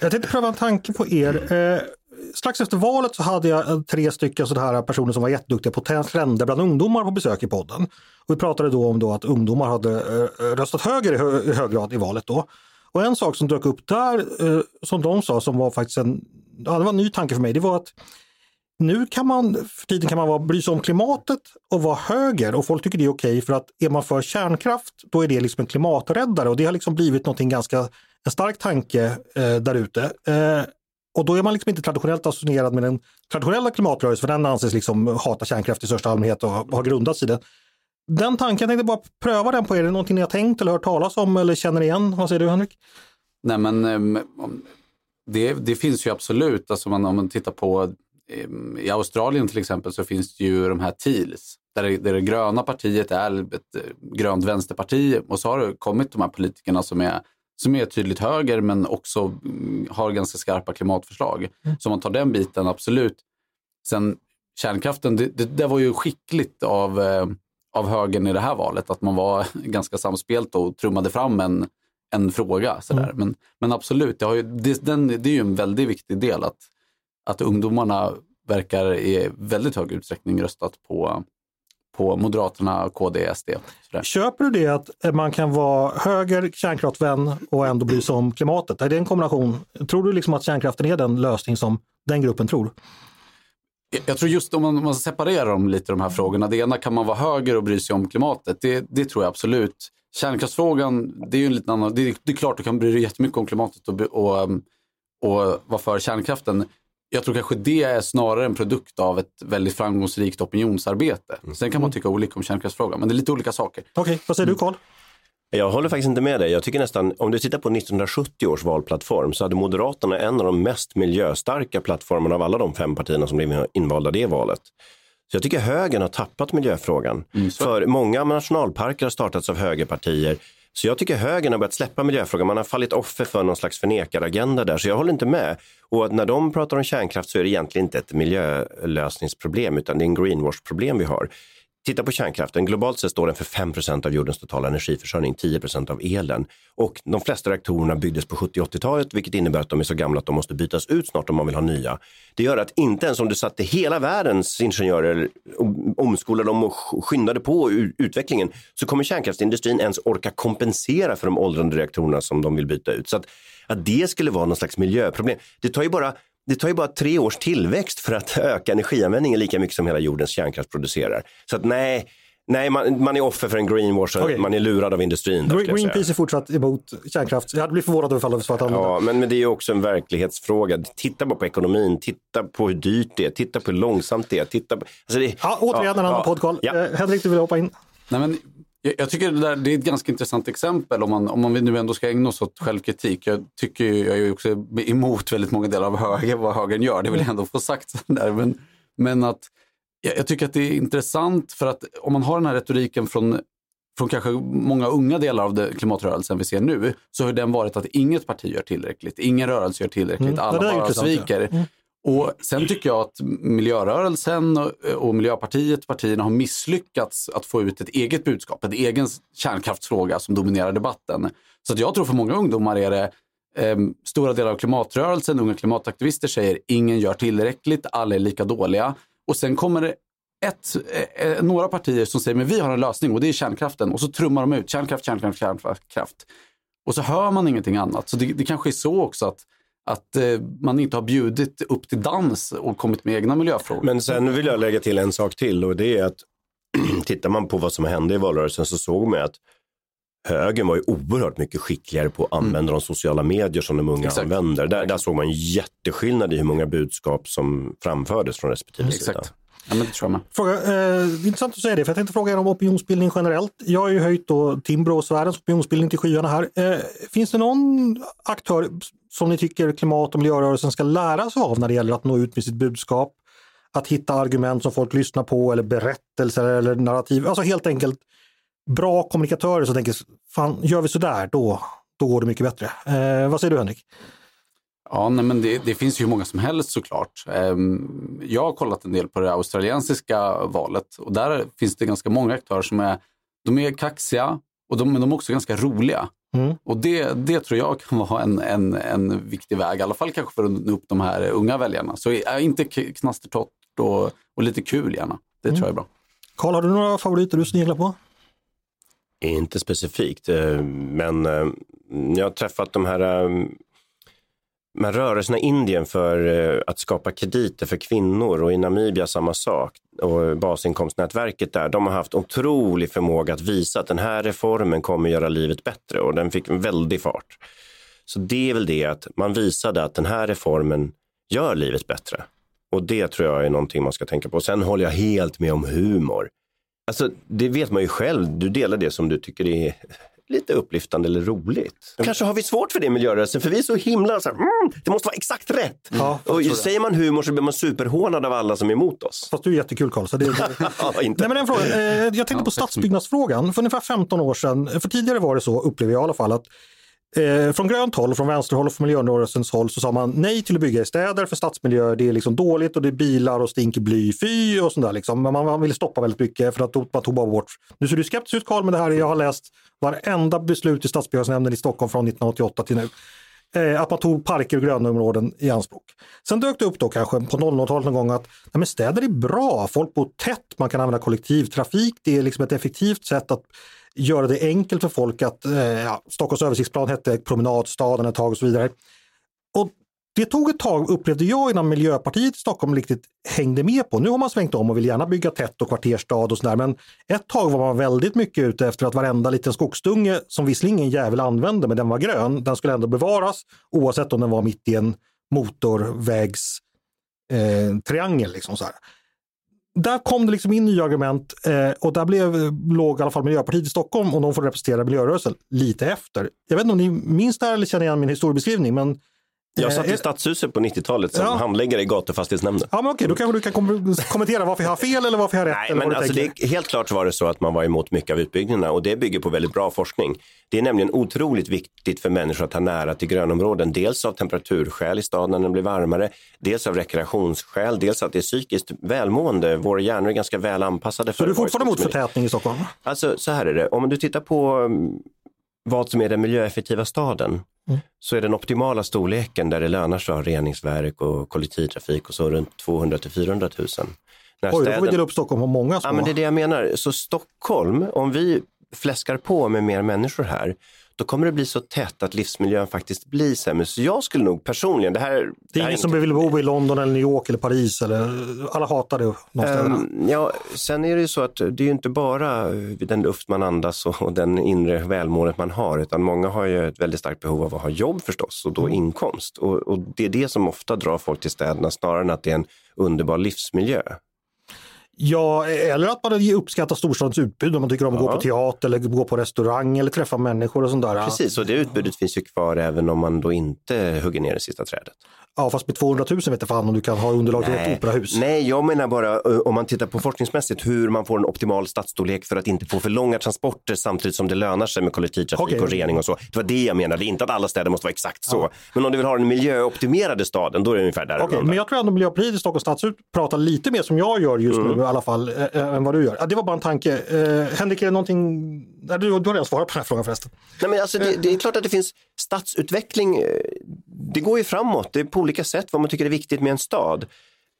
Jag tänkte pröva en tanke på er. Eh, strax efter valet så hade jag eh, tre stycken sådana här personer som var jätteduktiga på trender bland ungdomar på besök i podden. Och vi pratade då om då att ungdomar hade eh, eh, röstat höger i, hö i hög grad i valet då. Och en sak som dök upp där, eh, som de sa, som var faktiskt en, ja, det var en ny tanke för mig, det var att nu kan man, för tiden kan man vara, bry sig om klimatet och vara höger och folk tycker det är okej för att är man för kärnkraft då är det liksom en klimaträddare och det har liksom blivit någonting ganska, en stark tanke eh, där ute. Eh, och då är man liksom inte traditionellt associerad med den traditionella klimatrörelsen för den anses liksom hata kärnkraft i största allmänhet och har grundats i det. Den tanken, jag tänkte bara pröva den på er. Är det någonting ni har tänkt eller hört talas om eller känner igen? Vad säger du Henrik? Nej men ehm, det, det finns ju absolut, alltså man, om man tittar på ehm, i Australien till exempel så finns det ju de här TEALS, där det, där det gröna partiet är ett eh, grönt vänsterparti och så har det kommit de här politikerna som är, som är tydligt höger men också mm, har ganska skarpa klimatförslag. Mm. Så man tar den biten, absolut. Sen kärnkraften, det, det, det var ju skickligt av, eh, av högern i det här valet, att man var ganska samspelt och trummade fram en, en fråga. Sådär. Mm. Men, men absolut, det, har ju, det, den, det är ju en väldigt viktig del att, att ungdomarna verkar i väldigt hög utsträckning röstat på, på Moderaterna, KD, SD. Sådär. Köper du det att man kan vara höger kärnkraftsvän och ändå bry sig om klimatet? Är det en kombination? Tror du liksom att kärnkraften är den lösning som den gruppen tror? Jag- tror just om man, man separerar dem lite de här frågorna. Det ena kan man vara höger och bry sig om klimatet. Det, det tror jag absolut. Kärnkraftsfrågan, det är ju en liten annan. Det är, det är klart du kan bry dig jättemycket om klimatet och, och, um, och vara för kärnkraften. Jag tror kanske det är snarare en produkt av ett väldigt framgångsrikt opinionsarbete. Sen kan man tycka olika om kärnkraftsfrågan, men det är lite olika saker. Okej, vad säger du Karl? Jag håller faktiskt inte med dig. Jag tycker nästan, om du tittar på 1970 års valplattform så hade Moderaterna en av de mest miljöstarka plattformarna av alla de fem partierna som blev invalda det valet. Så jag tycker högern har tappat miljöfrågan. så. För många nationalparker har startats av högerpartier. Så jag tycker högern har börjat släppa miljöfrågan. Man har fallit offer för någon slags förnekaragenda där. Så jag håller inte med. Och när de pratar om kärnkraft så är det egentligen inte ett miljölösningsproblem utan det är en greenwash-problem vi har. Titta på kärnkraften. Globalt sett står den för 5% av jordens totala energiförsörjning, 10% av elen. Och de flesta reaktorerna byggdes på 70 80-talet, vilket innebär att de är så gamla att de måste bytas ut snart om man vill ha nya. Det gör att inte ens om du satte hela världens ingenjörer, omskolade dem och skyndade på utvecklingen, så kommer kärnkraftsindustrin ens orka kompensera för de åldrande reaktorerna som de vill byta ut. Så att, att det skulle vara någon slags miljöproblem. Det tar ju bara det tar ju bara tre års tillväxt för att öka energianvändningen lika mycket som hela jordens kärnkraft producerar. Så att nej, nej man, man är offer för en greenwash Okej. man är lurad av industrin. säga. Greenpeace är fortsatt emot kärnkraft. Jag hade blivit förvånad ifall det var att. Ja, men, men det är ju också en verklighetsfråga. Titta bara på ekonomin, titta på hur dyrt det är, titta på hur långsamt det är. Titta på, alltså det, Ja, återigen en annan ja, podd Karl. Ja. Eh, Henrik, du vill hoppa in? Nej, men jag, jag tycker det, där, det är ett ganska intressant exempel om man, om man nu ändå ska ägna oss åt självkritik. Jag tycker jag är också emot väldigt många delar av höger, vad högern gör. Det vill jag ändå få sagt. Där. Men, men att Jag, jag tycker att det är intressant för att om man har den här retoriken från från kanske många unga delar av det, klimatrörelsen vi ser nu, så har den varit att inget parti gör tillräckligt, ingen rörelse gör tillräckligt, Mm, alla bara intressant, ja. Och sen tycker jag att miljörörelsen och, och Miljöpartiet, partierna har misslyckats att få ut ett eget budskap, en egen kärnkraftsfråga som dominerar debatten. Så att jag tror för många ungdomar är det eh, stora delar av klimatrörelsen, unga klimataktivister säger ingen gör tillräckligt, alla är lika dåliga. Och sen kommer det ett, eh, eh, några partier som säger men vi har en lösning och det är kärnkraften och så trummar de ut kärnkraft, kärnkraft, kärnkraft. Och så hör man ingenting annat. Så det, det kanske är så också att, att eh, man inte har bjudit upp till dans och kommit med egna miljöfrågor. Men sen vill jag lägga till en sak till och det är att tittar man på vad som hände i valrörelsen så såg man att högern var ju oerhört mycket skickligare på att använda de sociala medier som de unga Exakt. använder. Där, där såg man en jätteskillnad i hur många budskap som framfördes från respektive sida. Exakt. Ja, men det tror jag med. Fråga, eh, det är intressant att säga det, för jag tänkte fråga er om opinionsbildning generellt. Jag har ju höjt då Timbro och Sveriges opinionsbildning till skyarna här. Eh, finns det någon aktör som ni tycker klimat och miljörörelsen ska lära sig av när det gäller att nå ut med sitt budskap? Att hitta argument som folk lyssnar på eller berättelser eller narrativ. Alltså helt enkelt bra kommunikatörer som tänker, fan gör vi sådär då, då går det mycket bättre. Eh, vad säger du Henrik? Ja, nej, men det, det finns ju hur många som helst såklart. Ehm, jag har kollat en del på det australiensiska valet och där finns det ganska många aktörer som är, de är kaxiga och de, men de är också ganska roliga. Mm. Och det, det tror jag kan vara en, en, en viktig väg, i alla fall kanske för att nå upp de här unga väljarna. Så är inte knastertott och, och lite kul gärna. Det tror jag är bra. Karl, har du några favoriter du sneglar på? Inte specifikt, eh, men eh, jag har träffat de här men rörelserna i Indien för eh, att skapa krediter för kvinnor och i Namibia samma sak. Och basinkomstnätverket där, de har haft otrolig förmåga att visa att den här reformen kommer göra livet bättre och den fick en väldig fart. Så det är väl det att man visade att den här reformen gör livet bättre. Och det tror jag är någonting man ska tänka på. Sen håller jag helt med om humor. Alltså, det vet man ju själv. Du delar det som du tycker är lite upplyftande eller roligt. Kanske har vi svårt för det i miljörörelsen, för vi är så himla så här, mm, det måste vara exakt rätt. Ja, och säger man humor så blir man superhånad av alla som är emot oss. Fast du är jättekul Karl. Så det, Ja, inte. Nej, men en fråga. Eh, jag tänkte Ja, på stadsbyggnadsfrågan. För ungefär 15 år sedan, för tidigare var det så, upplever jag i alla fall, att eh, från grönt håll, från vänsterhåll och från miljörörelsens håll så sa man nej till att bygga i städer för stadsmiljöer. Det är liksom dåligt och det är bilar och stinker bly, fy och sånt där. Liksom. Men man, man ville stoppa väldigt mycket för att man tog bara bort. Nu ser du skeptisk ut Karl, men det här, jag har läst varenda beslut i stadsbyggnadsnämnden i Stockholm från 1988 till nu. Eh, att man tog parker och grönområden i anspråk. Sen dök det upp då kanske på 00-talet någon gång att nej, men städer är bra, folk bor tätt, man kan använda kollektivtrafik, det är liksom ett effektivt sätt att göra det enkelt för folk att, eh, ja, Stockholms översiktsplan hette promenadstaden ett tag och så vidare. Och det tog ett tag, upplevde jag, innan Miljöpartiet i Stockholm riktigt hängde med på. Nu har man svängt om och vill gärna bygga tätt och kvarterstad och sådär. Men ett tag var man väldigt mycket ute efter att varenda liten skogsdunge, som visserligen ingen jävel använde, men den var grön, den skulle ändå bevaras oavsett om den var mitt i en motorvägs eh, triangel. Liksom så här. Där kom det liksom in nya argument eh, och där blev, låg i alla fall Miljöpartiet i Stockholm och de får representera miljörörelsen lite efter. Jag vet inte om ni minns det här eller känner igen min historiebeskrivning, men jag satt eh, i Stadshuset på 90-talet som Ja. handläggare i gatufastighetsnämnden. Ja, men okej, då kanske du kan kom kommentera varför jag har fel eller varför jag har rätt. Nej, men alltså det, helt klart var det så att man var emot mycket av utbyggnaderna och det bygger på väldigt bra forskning. Det är nämligen otroligt viktigt för människor att ha nära till grönområden. Dels av temperaturskäl i staden när den blir varmare, dels av rekreationsskäl, dels att det är psykiskt välmående. Våra hjärnor är ganska väl anpassade för Så du är fortfarande emot förtätning i Stockholm? Alltså så här är det, om du tittar på mm, vad som är den miljöeffektiva staden Mm. så är den optimala storleken där det lönar sig att ha reningsverk och kollektivtrafik och så runt 200 till 400 000. När Oj, då får vi städen- dela upp Stockholm på många små. Ja, men det är det jag menar. Så Stockholm, om vi fläskar på med mer människor här, då kommer det bli så tätt att livsmiljön faktiskt blir sämre. Så jag skulle nog personligen, det här... det är det ingen som inte- vill bo i London eller New York eller Paris. Eller, alla hatar det. Ehm, ja, sen är det ju så att det är inte bara eh, den luft man andas och, och den inre välmåendet man har, utan många har ju ett väldigt starkt behov av att ha jobb förstås och då Mm. inkomst. Och, och det är det som ofta drar folk till städerna snarare än att det är en underbar livsmiljö. Ja, eller att man uppskattar storstadens utbud om man tycker om att gå på teater eller gå på restaurang eller träffa människor och sånt där. Precis, och det utbudet finns ju kvar även om man då inte hugger ner det sista trädet. Ja, fast med 200 000 vet jag fan om du kan ha underlag till ett operahus. Nej, jag menar bara eh, om man tittar på forskningsmässigt hur man får en optimal stadsstorlek för att inte få för långa transporter samtidigt som det lönar sig med kollektivtrafik Okej. och rening och så. Det var det jag menade, inte att alla städer måste vara exakt så. Men om du vill ha den miljöoptimerade staden, då är det ungefär där. Okej, men jag tror ändå Miljöpartiet i Stockholms stadshus pratar lite mer som jag gör just Mm. nu i alla fall, äh, än vad du gör. Ja, det var bara en tanke. Eh, Henrik, är det någonting... Nej, du, du har redan svarat på den här frågan förresten. Nej, men alltså, det, det är klart att det finns stadsutveckling. Eh, det går ju framåt, det är på olika sätt vad man tycker är viktigt med en stad.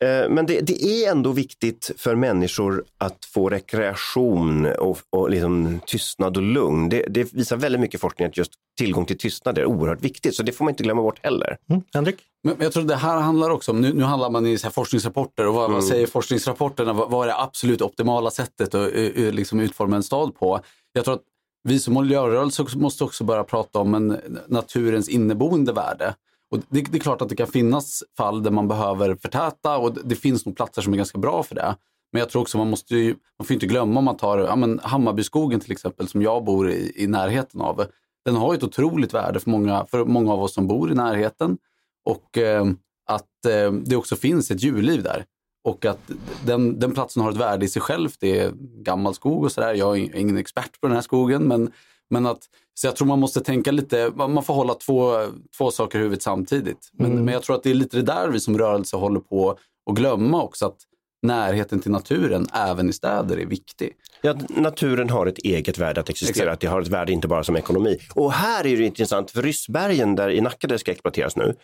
Eh, Men det, det är ändå viktigt för människor att få rekreation och, och liksom tystnad och lugn. Det, det visar väldigt mycket forskning att just tillgång till tystnad är oerhört viktigt, så det får man inte glömma bort heller. Mm, Henrik? Men men jag tror det här handlar också om, nu, nu handlar man i så här forskningsrapporter och vad, vad säger forskningsrapporterna, vad, vad är det absolut optimala sättet att uh, uh, liksom utforma en stad på? Jag tror att vi som miljörörelse också- måste också börja prata om en, naturens inneboende värde. Och det, det är klart att det kan finnas fall där man behöver förtäta och det, det finns nog platser som är ganska bra för det. Men jag tror också man måste ju, man får inte glömma om man tar ja, men Hammarbyskogen till exempel som jag bor i, i närheten av. Den har ju ett otroligt värde för många, för många av oss som bor i närheten. Och eh, att eh, det också finns ett djurliv där. Och att den, den platsen har ett värde i sig själv. Det är gammal skog och sådär. Jag är ingen expert på den här skogen. Men, men att, så jag tror man måste tänka lite, man får hålla två, två saker i huvudet samtidigt. Men, men jag tror att det är lite det där vi som rörelse håller på att glömma också. Att närheten till naturen även i städer är viktig. Ja, naturen har ett eget värde att existera, Exakt. att det har ett värde inte bara som ekonomi. Och här är det intressant, för Ryssbergen där i Nacka där det ska exploateras nu,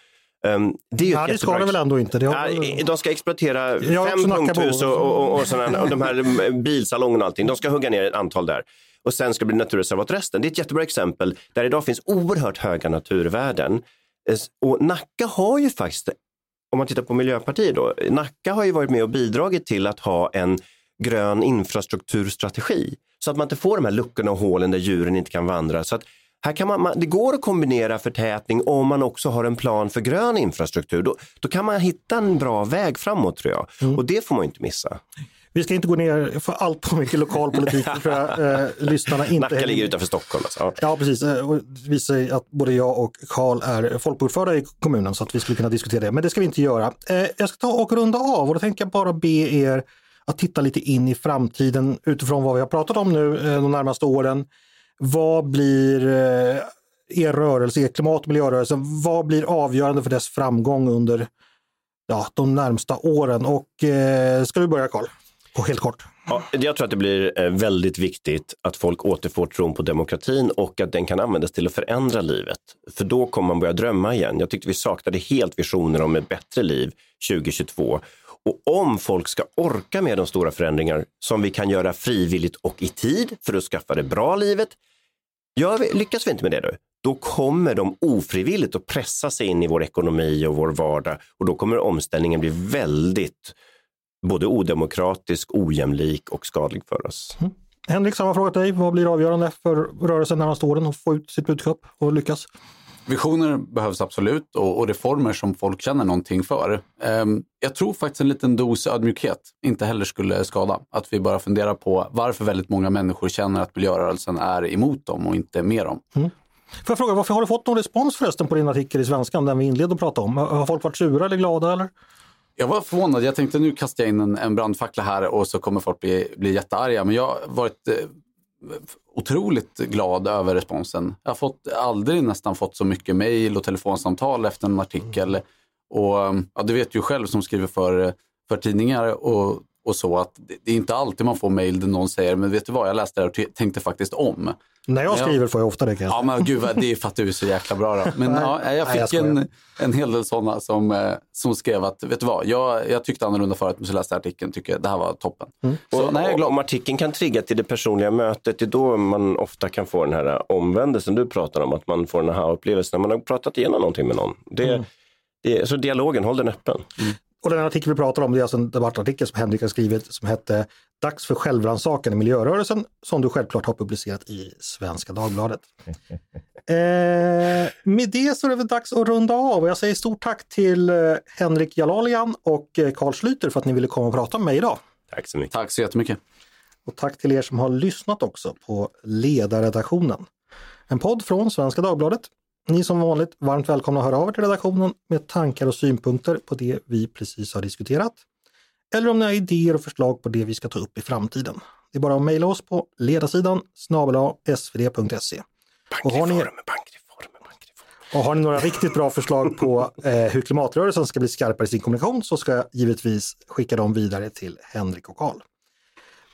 ehm, det är ju Ja, det ska det väl ändå inte. Det har... De ska exploatera fem punkthus och, och, och, och, sådana, och de här bilsalongerna och allting. De ska hugga ner ett antal där. Och sen ska det bli naturreservat resten. Det är ett jättebra exempel där idag finns oerhört höga naturvärden. Eh, Och Nacka har ju faktiskt, om man tittar på Miljöpartiet då, Nacka har ju varit med och bidragit till att ha en grön infrastrukturstrategi. Så att man inte får de här luckorna och hålen där djuren inte kan vandra. Så att här kan man, det går att kombinera förtätning om man också har en plan för grön infrastruktur. Då, då kan man hitta en bra väg framåt tror jag. Och det får man inte missa. Vi ska inte gå ner för allt för mycket lokalpolitik. Tror jag eh, lyssnarna inte Nacka ligger utanför Stockholm. Alltså. Ja. Ja, precis. Eh, Och det visar sig att både jag och Karl är folkbokförda i kommunen så att vi skulle kunna diskutera det. Men det ska vi inte göra. Eh, Jag ska ta och runda av och då tänker jag bara be er att titta lite in i framtiden utifrån vad vi har pratat om nu eh, de närmaste åren. Vad blir eh, er rörelse, er klimat och miljörörelse, vad blir avgörande för dess framgång under ja, de närmsta åren? Och eh, ska du börja Karl? Och helt kort. Ja, jag tror att det blir eh, väldigt viktigt att folk återfår tron på demokratin och att den kan användas till att förändra livet. För då kommer man börja drömma igen. Jag tyckte vi saknade helt visioner om ett bättre liv 2022. Och om folk ska orka med de stora förändringar som vi kan göra frivilligt och i tid för att skaffa det bra livet, gör vi, lyckas vi inte med det nu, då kommer de ofrivilligt att pressa sig in i vår ekonomi och vår vardag och då kommer omställningen bli väldigt både odemokratisk, ojämlik och skadlig för oss. Henrik, samma fråga till dig. Vad blir avgörande för rörelsen de närmaste åren att få ut sitt budskap och lyckas? Visioner behövs absolut och, och reformer som folk känner någonting för. Ehm, jag tror faktiskt en liten dos ödmjukhet inte heller skulle skada. Att vi bara funderar på varför väldigt många människor känner att miljörörelsen är emot dem och inte med dem. Får jag fråga, varför har du fått någon respons förresten på din artikel i Svenskan, den vi inledde att prata om? Har folk varit sura eller glada eller? Jag var förvånad. Jag tänkte nu kastar jag in en, en brandfackla här och så kommer folk bli, bli jättearga. Men jag har varit eh, otroligt glad över responsen. Jag har fått, aldrig nästan fått så mycket mejl och telefonsamtal efter en artikel. Och ja, du vet ju själv som skriver för, för tidningar och, och så att det, det är inte alltid man får mejl där någon säger men vet du vad, jag läste det här och tänkte faktiskt om. När jag Ja. skriver får jag ofta det kan jag Ja men gud, det är för att du är så jäkla bra då. Men Nej. ja, jag Nej, jag fick en, en hel del sådana som, eh, som skrev att, vet du vad, jag, jag tyckte annorlunda förut men så läste jag artikeln, tycker det här var toppen. Mm. Så nej, jag. Om artikeln kan trigga till det personliga mötet, det är då man ofta kan få den här omvändelsen du pratar om, att man får en aha-upplevelse när man har pratat igenom någonting med någon. Det, Mm. det, så dialogen, håll den öppen. Och den artikel vi pratar om det är alltså en debattartikel som Henrik har skrivit som hette Dags för självrannsakan i miljörörelsen som du självklart har publicerat i Svenska Dagbladet. eh, med det så är det väl dags att runda av och jag säger stort tack till eh, Henrik Jalalian och eh, Carl Schlüter för att ni ville komma och prata med mig idag. Tack så mycket. Tack så jättemycket. Och tack till er som har lyssnat också på Ledarredaktionen. En podd från Svenska Dagbladet. Ni som vanligt varmt välkomna att höra av er till redaktionen med tankar och synpunkter på det vi precis har diskuterat. Eller om ni har idéer och förslag på det vi ska ta upp i framtiden. Det är bara att mejla oss på ledarsidan snabel svd.se. Och har ni- Bankreformen, bankreformen, bankreformen. Och har ni några riktigt bra förslag på eh, hur klimatrörelsen ska bli skarpare i sin kommunikation så ska jag givetvis skicka dem vidare till Henrik och Karl.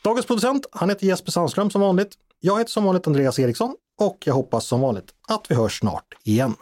Dagens producent, han heter Jesper Sandström som vanligt. Jag heter som vanligt Andreas Eriksson och jag hoppas som vanligt att vi hörs snart igen.